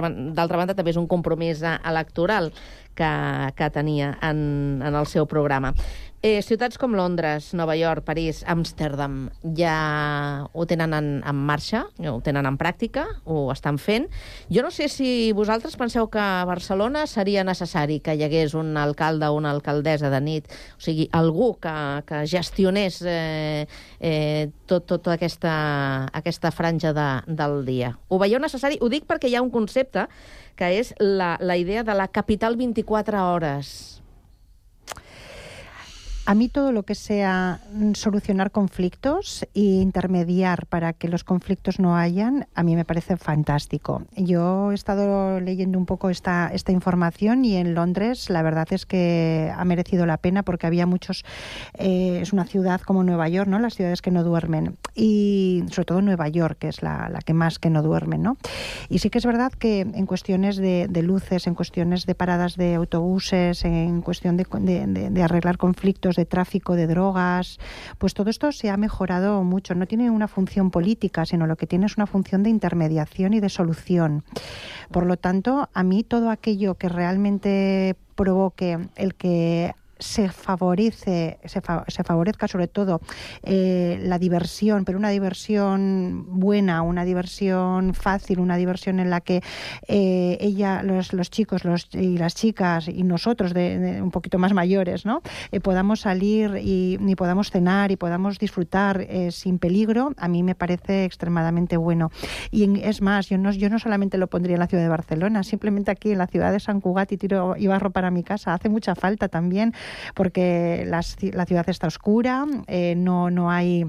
ban- d'altra banda també és un compromís electoral que, que tenia en, en el seu programa. Eh, ciutats com Londres, Nova York, París, Amsterdam, ja ho tenen en, en marxa, ho tenen en pràctica, ho estan fent. Jo no sé si vosaltres penseu que a Barcelona seria necessari que hi hagués un alcalde o una alcaldessa de nit, o sigui, algú que, que gestionés eh, eh, tot, tota aquesta, aquesta franja de, del dia. Ho veieu necessari? Ho dic perquè hi ha un concepte que és la, la idea de la capital 24 hores. A mí todo lo que sea mm, solucionar conflictos e intermediar para que los conflictos no hayan, a mí me parece fantástico. Yo he estado leyendo un poco esta, esta información y en Londres la verdad es que ha merecido la pena porque había muchos, eh, es una ciudad como Nueva York, ¿no? las ciudades que no duermen y sobre todo Nueva York, que es la, la que más que no duermen. ¿no? Y sí que es verdad que en cuestiones de, luces, en cuestiones de paradas de autobuses, en cuestión de- de arreglar conflictos tráfico de drogas, pues todo esto se ha mejorado mucho. No tiene una función política, sino lo que tiene es una función de intermediación y de solución. Por lo tanto, a mí todo aquello que realmente provoque el que se favorece, se, fa- se favorezca sobre todo eh, la diversión, pero una diversión buena, una diversión fácil, una diversión en la que eh, ella, los, los chicos los, y las chicas y nosotros de, un poquito más mayores, ¿no? Eh, podamos salir y, podamos cenar y podamos disfrutar eh, sin peligro, a mí me parece extremadamente bueno. Y es más, yo no, yo no solamente lo pondría en la ciudad de Barcelona, simplemente aquí en la ciudad de San Cugat y tiro y barro para mi casa. Hace mucha falta también porque ci- la ciudad está oscura, eh, no, no hay...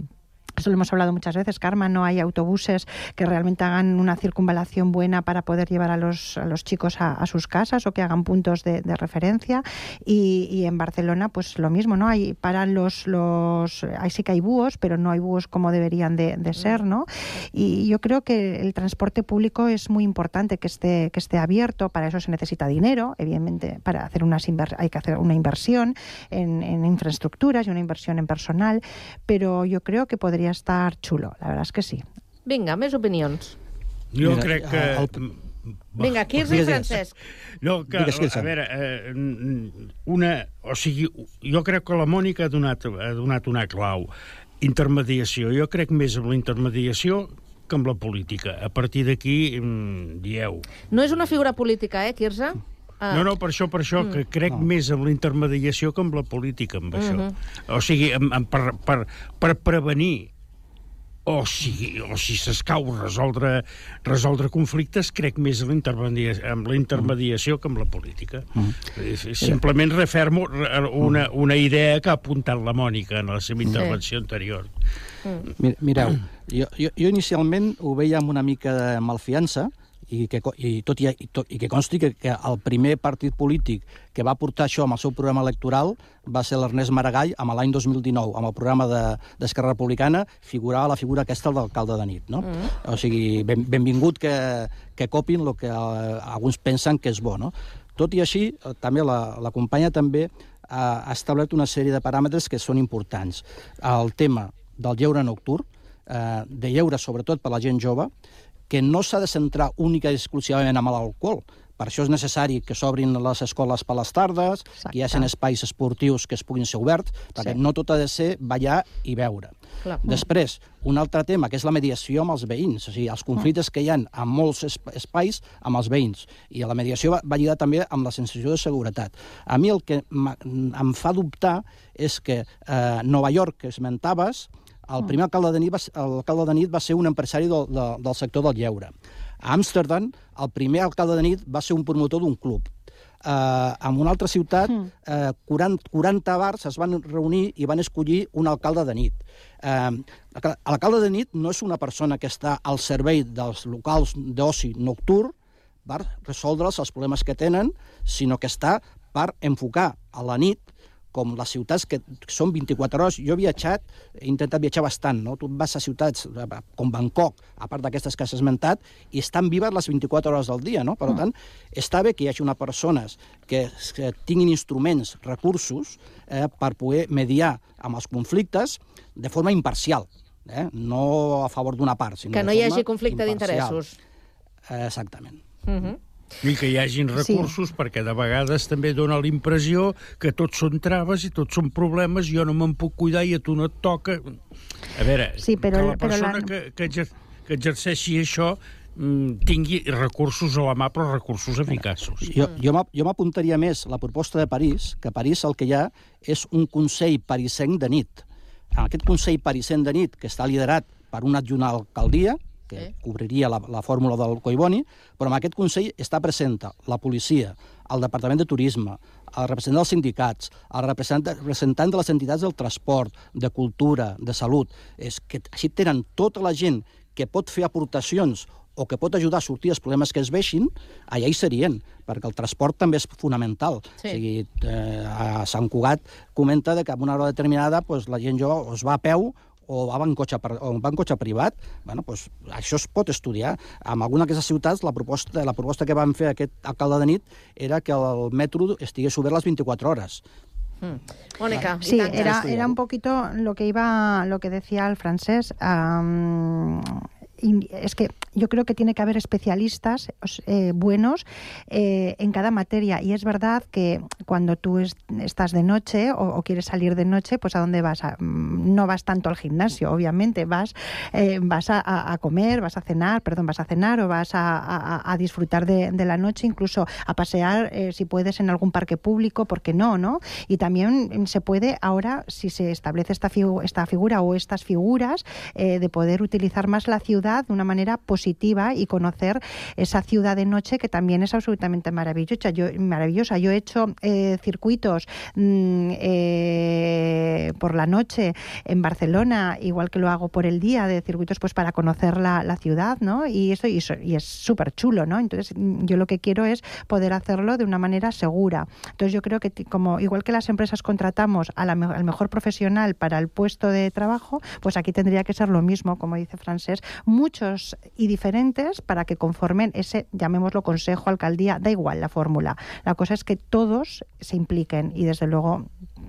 Esto lo hemos hablado muchas veces, Karma, no hay autobuses que realmente hagan una circunvalación buena para poder llevar a los, a los chicos a, sus casas o que hagan puntos de, referencia. Y, en Barcelona, pues lo mismo, ¿no? Hay para los, los ahí sí que hay búhos, pero no hay búhos como deberían de, ser, ¿no? Y yo creo que el transporte público es muy importante que esté, que esté abierto, para eso se necesita dinero, evidentemente, para hacer unas hay que hacer una inversión en, en infraestructuras y una inversión en personal, pero yo creo que podría estar chulo, la verdad es que sí. Vinga, més opinions. Jo Mira, crec que... el- Vinga, Quirze i digues. Francesc. No, que, Digues, a veure, eh, una, o sigui, jo crec que la Mònica ha donat, ha donat una clau. Intermediació. Jo crec més en la intermediació que amb la política. A partir d'aquí, mm, dieu. No és una figura política, eh, Quirze? Ah. No, no, per això, per això, Mm. que crec més en la intermediació que amb la política, amb això. Mhm. O sigui, en, en, per, per, per prevenir o si, o si s'escau resoldre, resoldre conflictes, crec més en en la intermediació que amb la política. És Simplement refermo re- una, una idea que ha apuntat la Mònica en la seva intervenció anterior. Mi- Mireu, jo, jo, jo inicialment ho veia amb una mica de malfiança, i que, i, tot i, i, tot, i que consti que, que el primer partit polític que va portar això amb el seu programa electoral va ser l'Ernest Maragall amb l'any 2019, amb el programa de- d'Esquerra de, Republicana, figurava la figura aquesta d'alcalde de nit. No? Mm. O sigui, ben, benvingut que, que copin el que eh, alguns pensen que és bo. No? Tot i així, eh, també la, la companya també ha, ha establert una sèrie de paràmetres que són importants. El tema del lleure nocturn, eh, de lleure sobretot per la gent jove, que no s'ha de centrar única i exclusivament amb l'alcohol. Per això és necessari que s'obrin les escoles per les tardes, que hi hagi espais esportius que es puguin ser oberts, perquè Sí. no tot ha de ser ballar i beure. Clar. Després, un altre tema, que és la mediació amb els veïns, o sigui, els conflictes que hi ha en molts esp espais amb els veïns. I la mediació va, va lligar també amb la sensació de seguretat. A mi el que em fa dubtar és que eh, Nova York, que esmentaves, el primer alcalde de nit va, l'alcalde de nit va ser un empresari del, de, del sector del lleure. A Amsterdam, el primer alcalde de nit va ser un promotor d'un club. Uh, en una altra ciutat, uh, 40, 40 bars es van reunir i van escollir un alcalde de nit. Uh, L'alcalde de nit no és una persona que està al servei dels locals d'oci nocturn per resoldre'ls els problemes que tenen, sinó que està per enfocar a la nit com les ciutats que són 24 hores. Jo he viatjat, he intentat viatjar bastant, no? Tu vas a ciutats eh, com Bangkok, a part d'aquestes que has esmentat, i estan vives les 24 hores del dia, no? Per tant, està bé que hi hagi una persones que, que tinguin instruments, recursos, eh, per poder mediar amb els conflictes de forma imparcial, eh? no a favor d'una part, sinó Que no hi hagi conflicte d'interessos. Exactament. Uh -huh. I que hi hagin recursos, sí. perquè de vegades també dona la impressió que tots són traves i tots són problemes, jo no me'n puc cuidar i a tu no et toca. A veure, Sí, però- que la però persona la- que, que, exer que exerceixi això mm, tingui recursos a la mà, però recursos eficaços. Jo, jo m'apuntaria més la proposta de París, que a París el que hi ha és un Consell parisenc de nit. En aquest Consell parisenc de nit, que està liderat per una adjunt alcaldia, que Sí. cobriria la, la fórmula del Coiboni, però en aquest Consell està presenta la policia, el Departament de Turisme, el representant dels sindicats, el representant, de les entitats del transport, de cultura, de salut. És que així tenen tota la gent que pot fer aportacions o que pot ajudar a sortir els problemes que es veixin, allà hi serien, perquè el transport també és fonamental. Sí. O sigui, eh, a Sant Cugat comenta de que en una hora determinada pues, la gent jove es va a peu o va en cotxe, per- o va en cotxe privat, bueno, pues, això es pot estudiar. En alguna d'aquestes ciutats la proposta, la proposta que van fer aquest alcalde de nit era que el metro estigués obert les 24 hores. Mm. Mónica, i Sí, era, era un poquito lo que iba, lo que decía el francés. y es que yo creo que tiene que haber especialistas eh, buenos eh, en cada materia. Y es verdad que cuando tú es- estás de noche o, o quieres salir de noche, pues ¿a dónde vas? A- mm, no vas tanto al gimnasio, obviamente. Vas, eh, vas a, comer, vas a cenar, perdón, vas a cenar o vas a, a- disfrutar de, de la noche, incluso a pasear, eh, si puedes, en algún parque público, ¿por qué no? no? Y también mm, se puede ahora, si se establece esta, figu- esta figura o estas figuras, eh, de poder utilizar más la ciudad de una manera positiva y conocer esa ciudad de noche que también es absolutamente maravillosa. Yo, maravillosa. Yo he hecho eh, circuitos mm, eh, por la noche en Barcelona, igual que lo hago por el día, de circuitos pues para conocer la, ciudad, ¿no? Y eso y, es súper chulo, ¿no? Entonces mm, yo lo que quiero es poder hacerlo de una manera segura. Entonces yo creo que como igual que las empresas contratamos a la al mejor profesional para el puesto de trabajo, pues aquí tendría que ser lo mismo, como dice Francés, muchos y diferentes para que conformen ese, llamémoslo consejo, alcaldía, da igual la fórmula. La cosa es que todos se impliquen y desde luego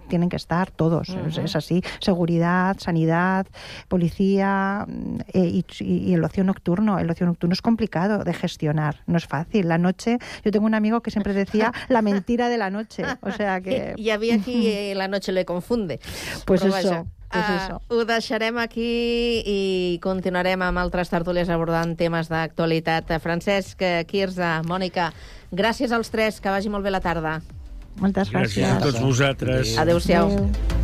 tienen que estar todos, es, así, seguridad, sanidad, policía mm, eh, y, y el ocio nocturno. El ocio nocturno es complicado de gestionar, no es fácil. La noche, yo tengo un amigo que siempre decía la mentira de la noche, o sea que... Hi havia qui eh, la noche le confunde. Pues eso, pues ah, eso. Ho deixarem aquí i continuarem amb altres tertúlies abordant temes d'actualitat. Francesc, eh, Quirze, Mònica, gràcies als tres, que vagi molt bé la tarda. Moltes Gràcies a tots vosaltres. Adéu-siau.